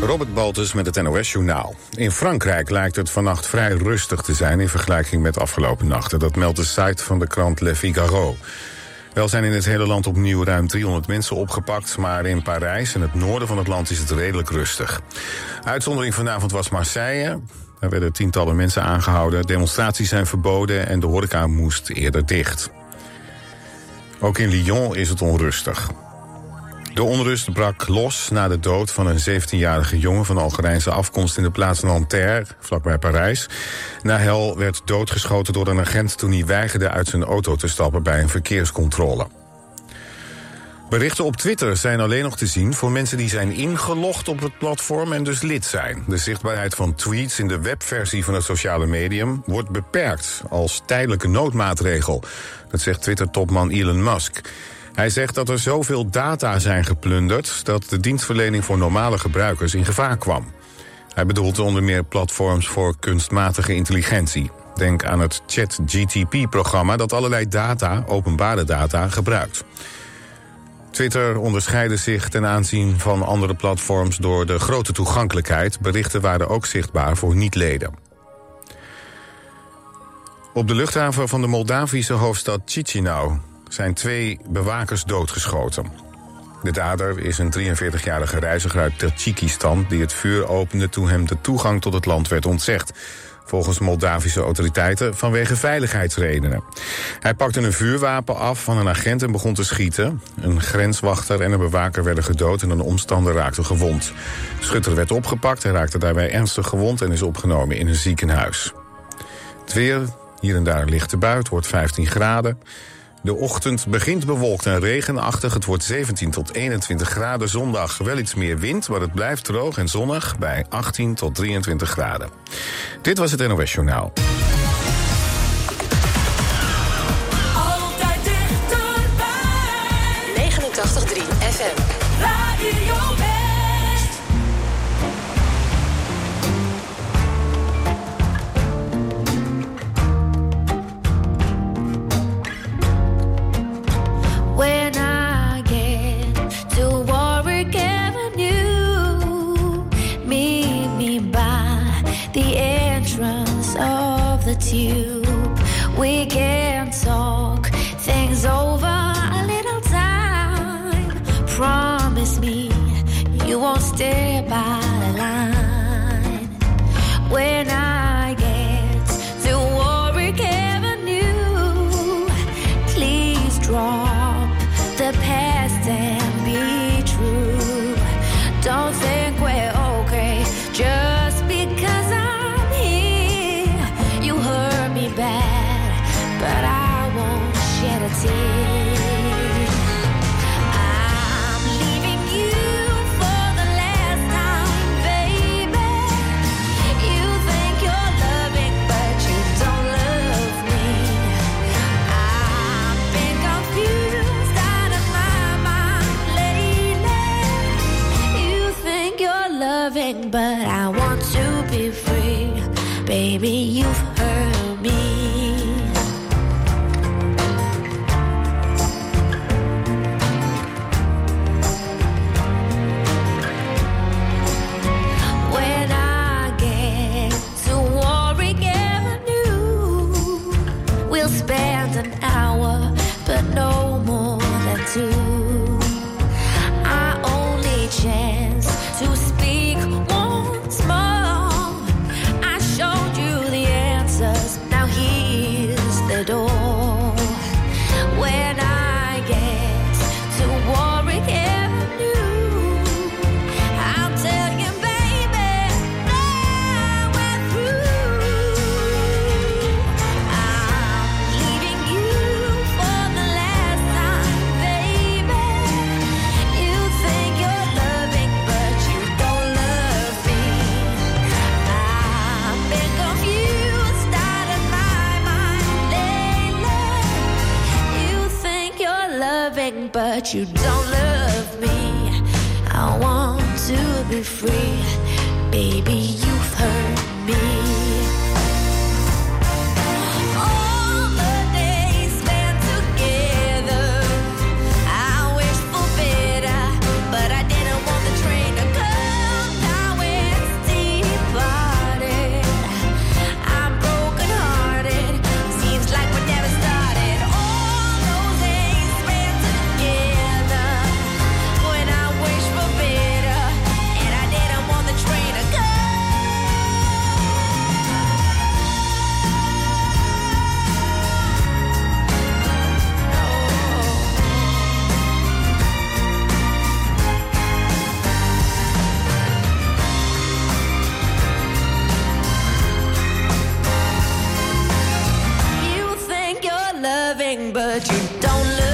Robert Baltus met het NOS-journaal. In Frankrijk lijkt het vannacht vrij rustig te zijn in vergelijking met afgelopen nachten. Dat meldt de site van de krant Le Figaro. Wel zijn in het hele land opnieuw ruim 300 mensen opgepakt... maar in Parijs en het noorden van het land is het redelijk rustig. Uitzondering vanavond was Marseille. Daar werden tientallen mensen aangehouden. Demonstraties zijn verboden en de horeca moest eerder dicht. Ook in Lyon is het onrustig. De onrust brak los na de dood van een 17-jarige jongen van Algerijnse afkomst in de plaats Nanterre, vlakbij Parijs. Nahel werd doodgeschoten door een agent toen hij weigerde uit zijn auto te stappen bij een verkeerscontrole. Berichten op Twitter zijn alleen nog te zien voor mensen die zijn ingelogd op het platform en dus lid zijn. De zichtbaarheid van tweets in de webversie van het sociale medium wordt beperkt als tijdelijke noodmaatregel. Dat zegt Twitter-topman Elon Musk. Hij zegt dat er zoveel data zijn geplunderd dat de dienstverlening voor normale gebruikers in gevaar kwam. Hij bedoelt onder meer platforms voor kunstmatige intelligentie. Denk aan het ChatGTP-programma dat allerlei data, openbare data, gebruikt. Twitter onderscheidde zich ten aanzien van andere platforms door de grote toegankelijkheid. Berichten waren ook zichtbaar voor niet-leden. Op de luchthaven van de Moldavische hoofdstad Chisinau zijn twee bewakers doodgeschoten. De dader is een 43-jarige reiziger uit Tajikistan... die het vuur opende toen hem de toegang tot het land werd ontzegd. Volgens Moldavische autoriteiten vanwege veiligheidsredenen. Hij pakte een vuurwapen af van een agent en begon te schieten. Een grenswachter en een bewaker werden gedood en een omstander raakte gewond. Schutter werd opgepakt, hij raakte daarbij ernstig gewond... en is opgenomen in een ziekenhuis. Het weer, hier en daar lichte buit, wordt 15 graden. De ochtend begint bewolkt en regenachtig. Het wordt 17 tot 21 graden. Zondag wel iets meer wind, maar het blijft droog en zonnig bij 18 tot 23 graden. Dit was het NOS Journaal. thing, but you don't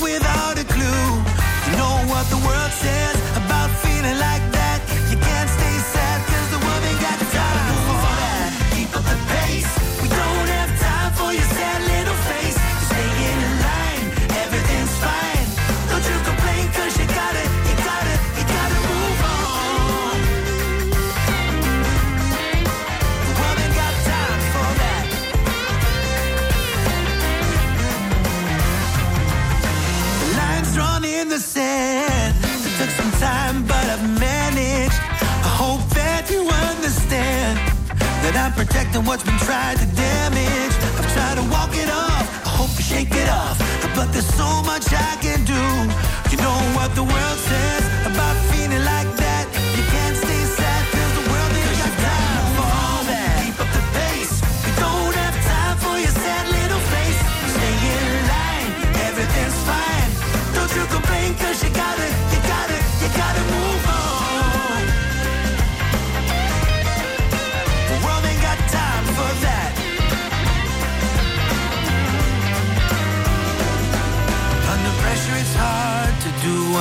without a clue. You know what the world said. than what's been tried to damage. I've tried to walk it off, I hope to shake it off. But there's so much I can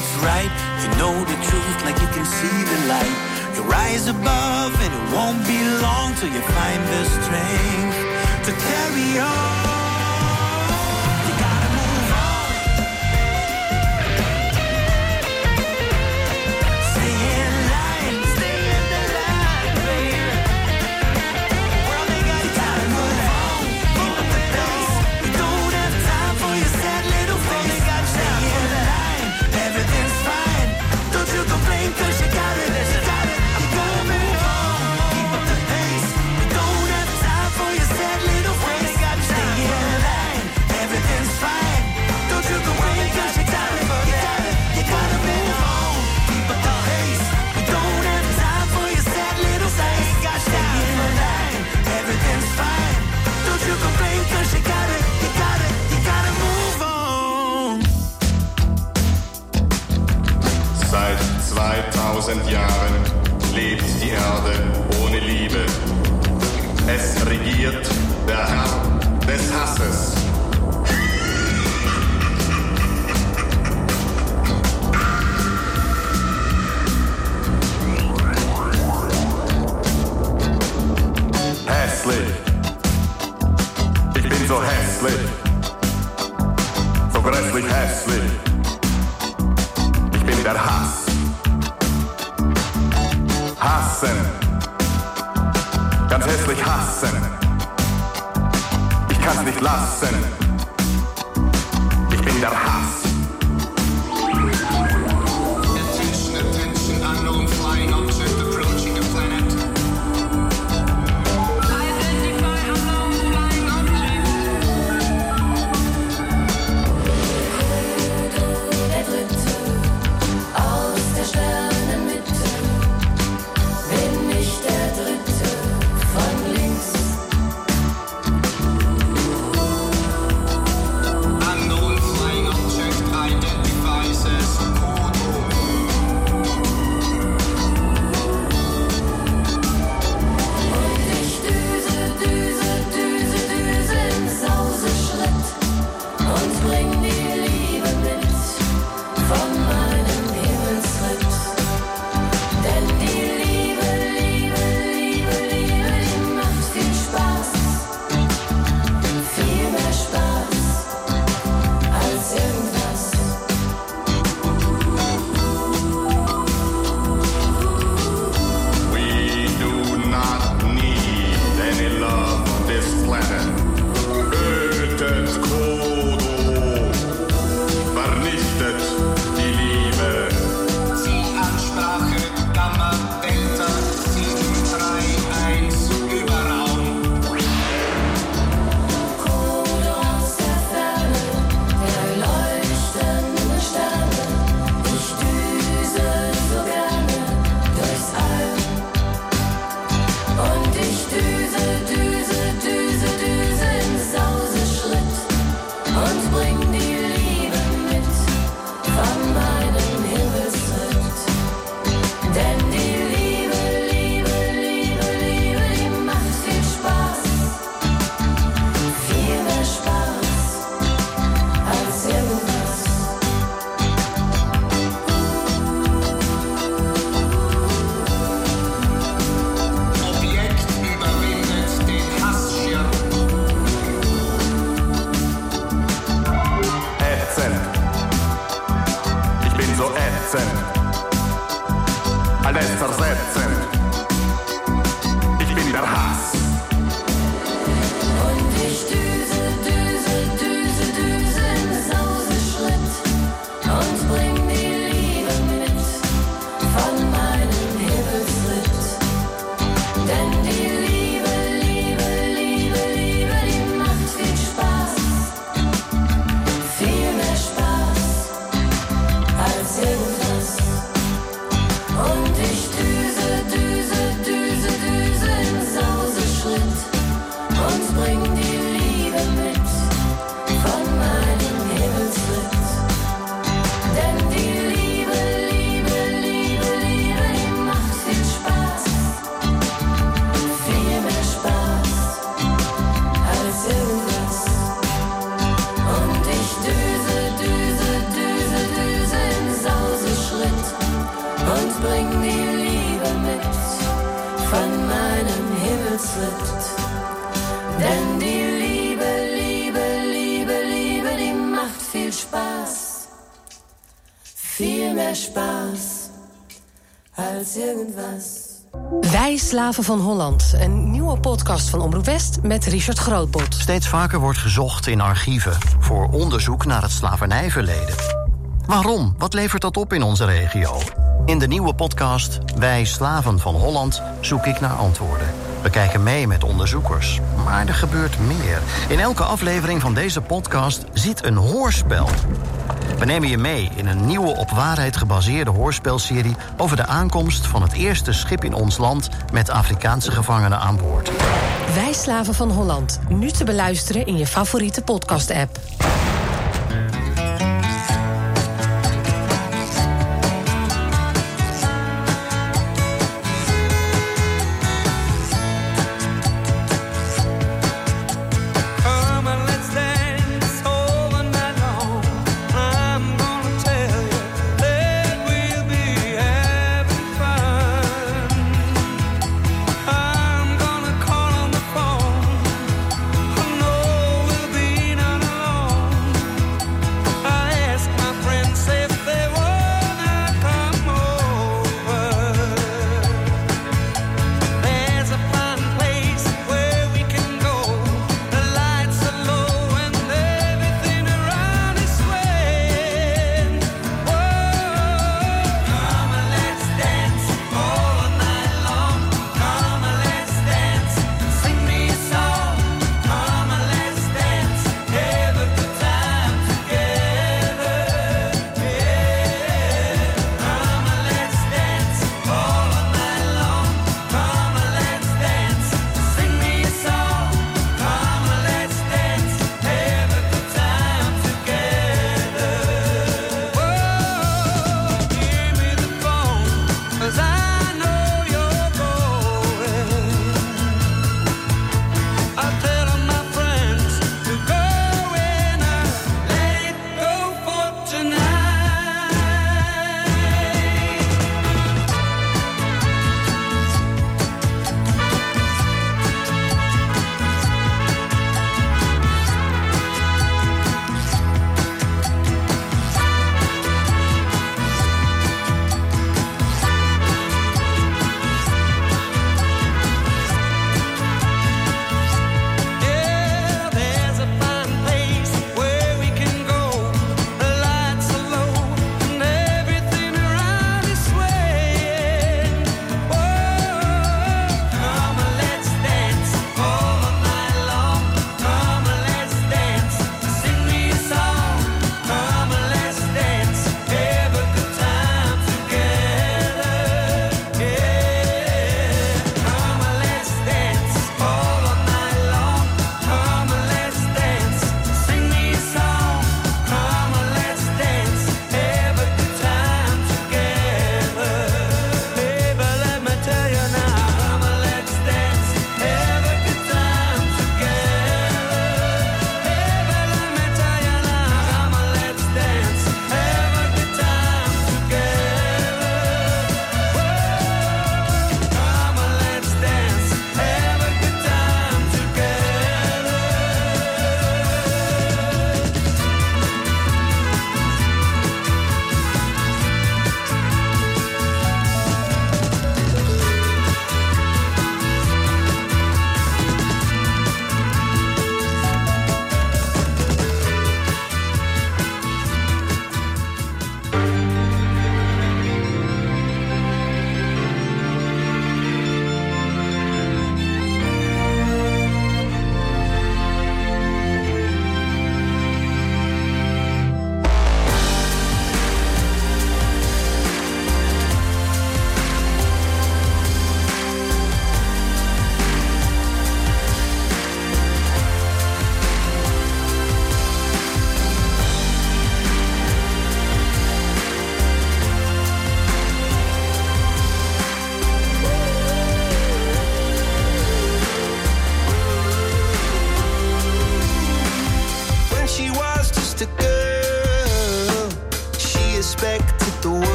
what's right. You know the truth like you can see the light. You rise above and it won't be long till you find the strength to carry on. Алестер Зетцин Denn die Liebe, Liebe, Liebe, Liebe, die macht viel Spaß. Viel mehr Spaß als irgendwas. Wij Slaven van Holland, een nieuwe podcast van Omroep West met Richard Grootbot. Steeds vaker wordt gezocht in archieven voor onderzoek naar het slavernijverleden. Waarom? Wat levert dat op in onze regio? In de nieuwe podcast Wij Slaven van Holland zoek ik naar antwoorden. We kijken mee met onderzoekers. Maar er gebeurt meer. In elke aflevering van deze podcast zit een hoorspel. We nemen je mee in een nieuwe op waarheid gebaseerde hoorspelserie over de aankomst van het eerste schip in ons land met Afrikaanse gevangenen aan boord. Wij slaven van Holland, nu te beluisteren in je favoriete podcast-app.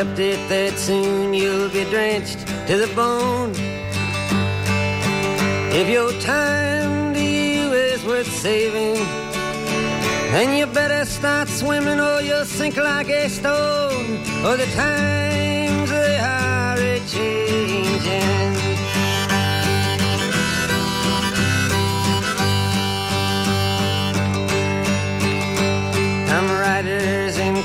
Accept it that soon you'll be drenched to the bone. If your time to you is worth saving, then you better start swimming or you'll sink like a stone. Or the times they are a changing.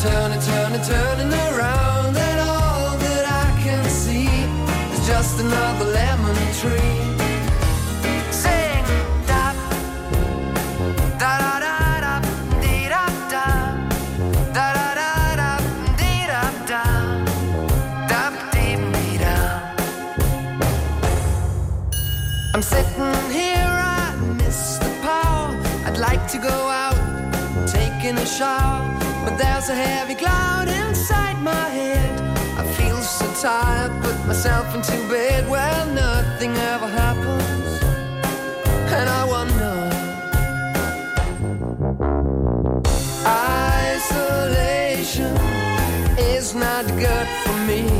Turning, turning, turning, around, and all that I can see is just another lemon tree. Sing, da, da da da dee da da, da da da da, da da, da. I'm sitting here, I miss the power. I'd like to go out, taking a shower, but there's a heavy cloud inside my head. I feel so tired, put myself into bed. Well, nothing ever happens, and I wonder. Isolation is not good for me.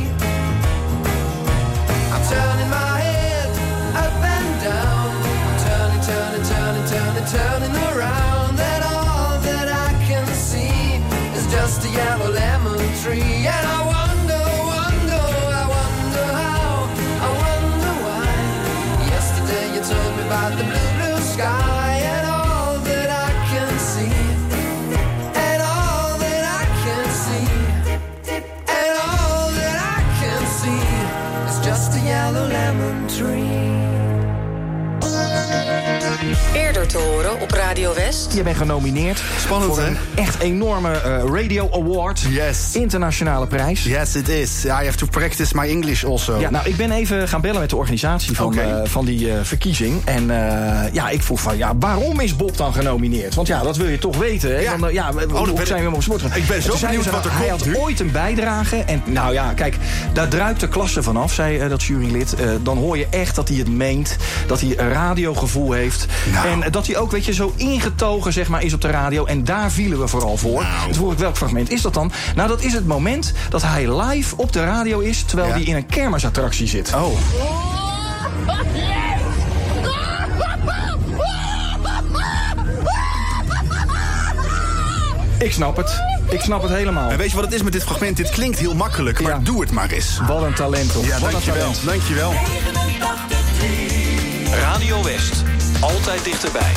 Yellow lemon tree. And I wonder, wonder, I wonder how, I wonder why. Yesterday you told me about the blue, blue sky. And all that I can see. And all that I can see. And all that I can see is just a yellow lemon tree. Te horen op Radio West. Je bent genomineerd Spannend, voor hè? een echt enorme eh, Radio Award. Yes. Internationale prijs. Yes, it is. I have to practice my English also. Ja, nou, ik ben even gaan bellen met de organisatie van, eh, van die eh, verkiezing. En eh, ja, ik vroeg van, ja, waarom is Bob dan genomineerd? Want ja, dat wil je toch weten. Hè? Ja. Dan, ja, dan hoe ben zijn we hem op sport? ik ben En zo benieuwd wat er Hij komt had nu. ooit een bijdrage. En nou ja, kijk, daar druipt de klasse vanaf, zei dat jurylid. Eh, dan hoor je echt dat hij het meent. Dat hij een radiogevoel heeft. Nou. En dat hij ook, weet je, zo ingetogen zeg maar, is op de radio. En daar vielen we vooral voor. Nou. Toen vroeg ik, welk fragment is dat dan? Nou, dat is het moment dat hij live op de radio is... terwijl Ja. hij in een kermisattractie zit. Oh. Ik snap het. Ik snap het helemaal. En weet je wat het is met dit fragment? Dit klinkt heel makkelijk, maar Ja. doe het maar eens. Wat een talent, toch? Ja, Wat een dankjewel. talent. Dankjewel. 89.3 Radio West. Altijd dichterbij.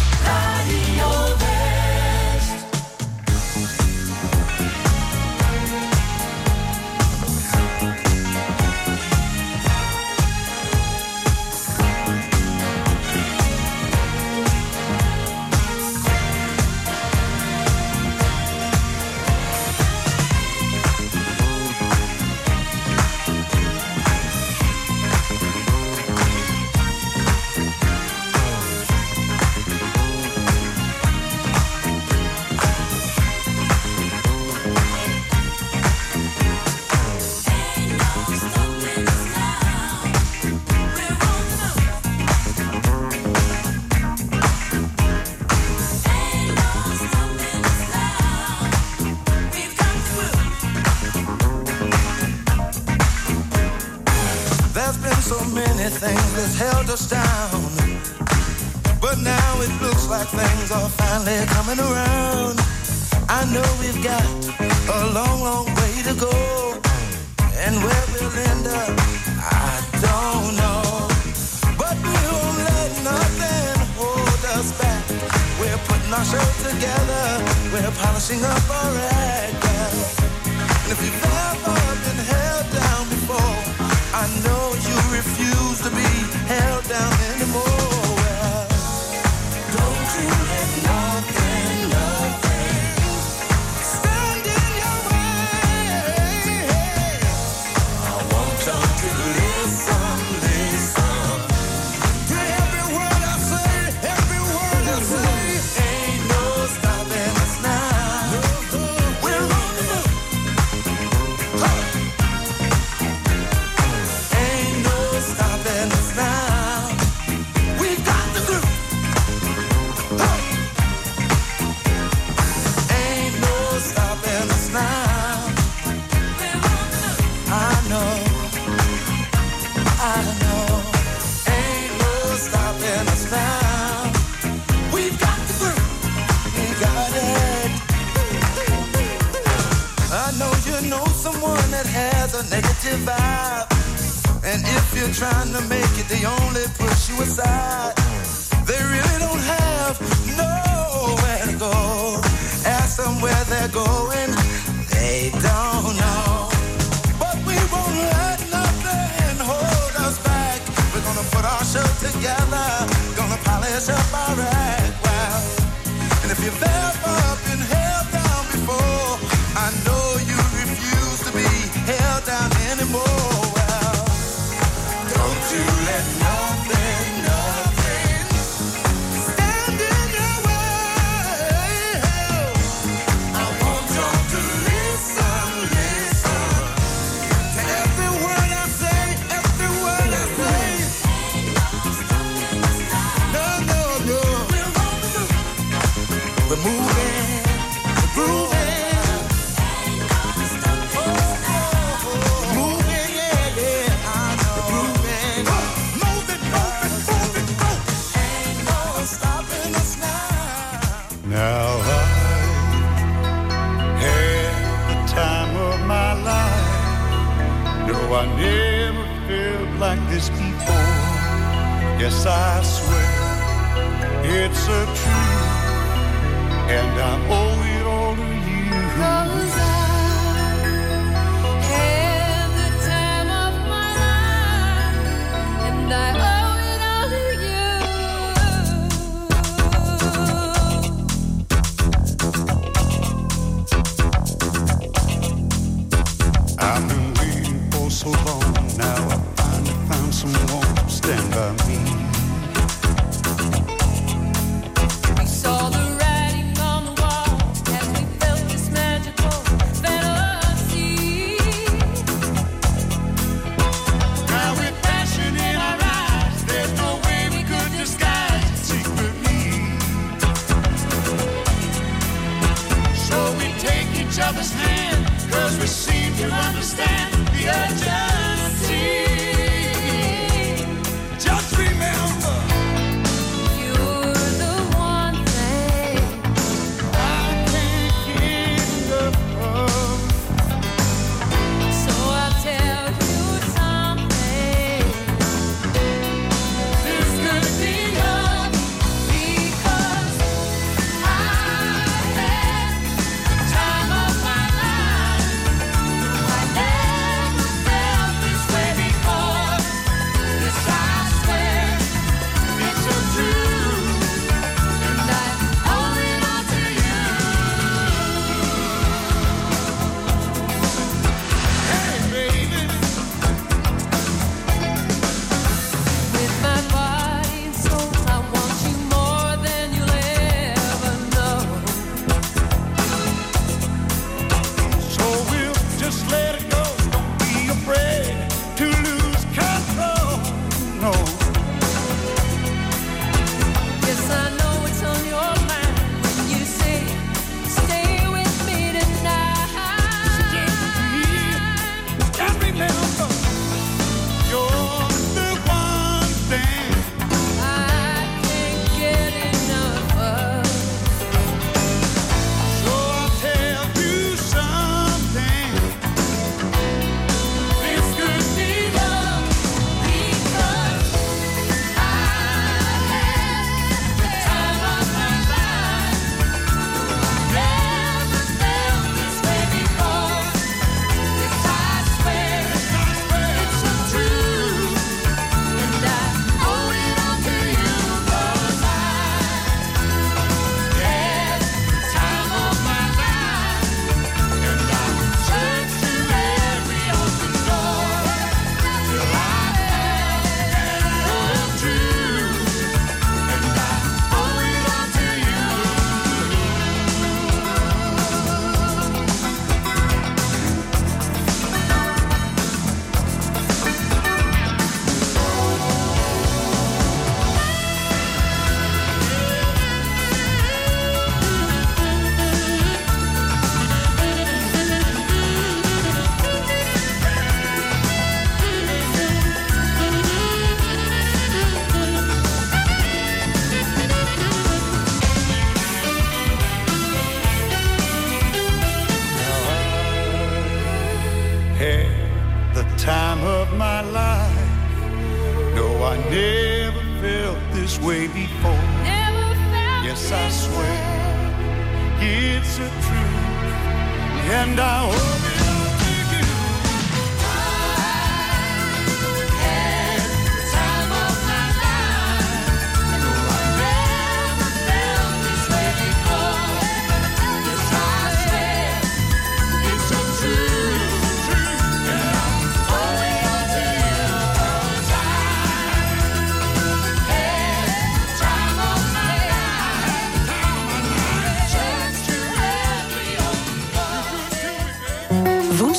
and I'll.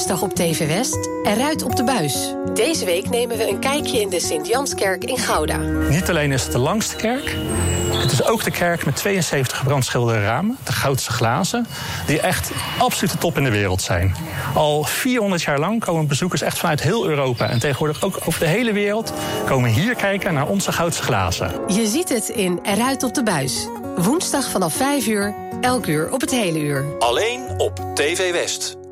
Op TV West en Ruit op de Buis. Deze week nemen we een kijkje in de Sint-Janskerk in Gouda. Niet alleen is het de langste kerk, het is ook de kerk met 72 brandschilderen ramen, de goudse glazen, die echt absoluut de top in de wereld zijn. Al 400 jaar lang komen bezoekers echt vanuit heel Europa en tegenwoordig ook over de hele wereld komen hier kijken naar onze goudse glazen. Je ziet het in Eruit op de Buis. Woensdag vanaf 5 uur, elk uur op het hele uur. Alleen op TV West.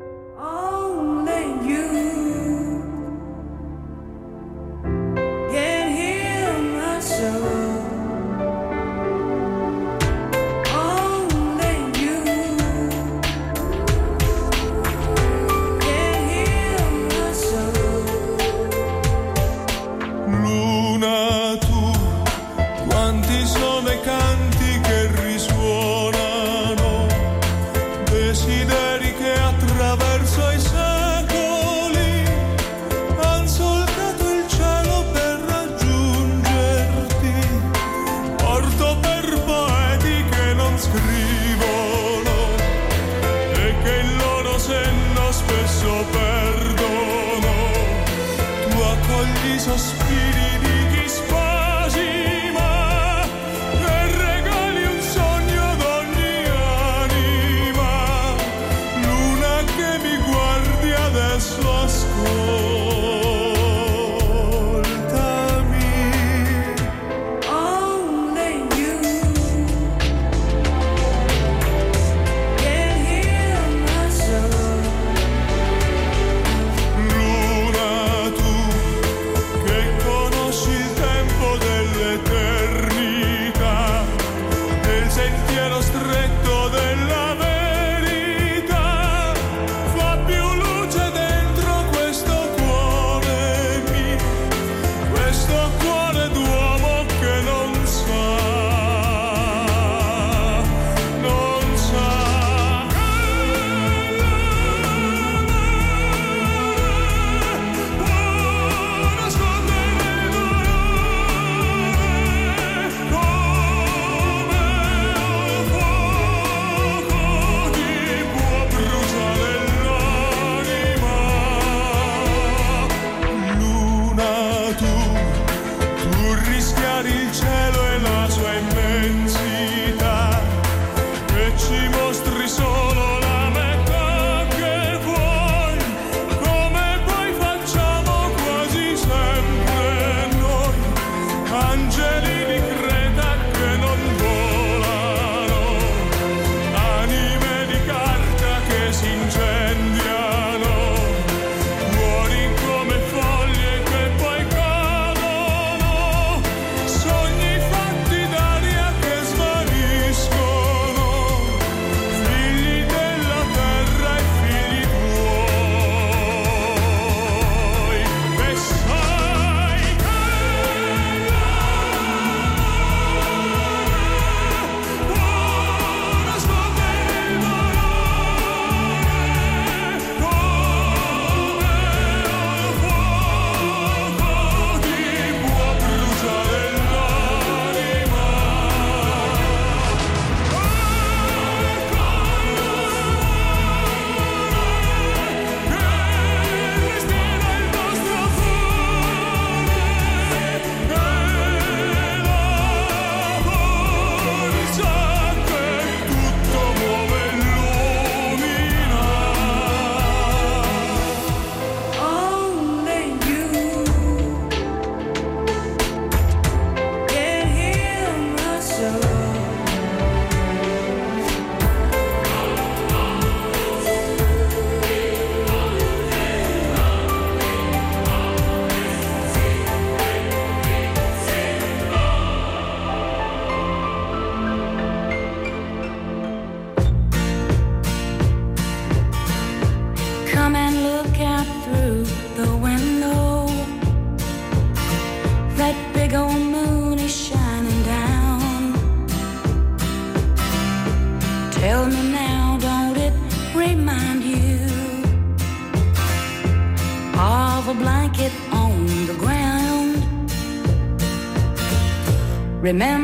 Remember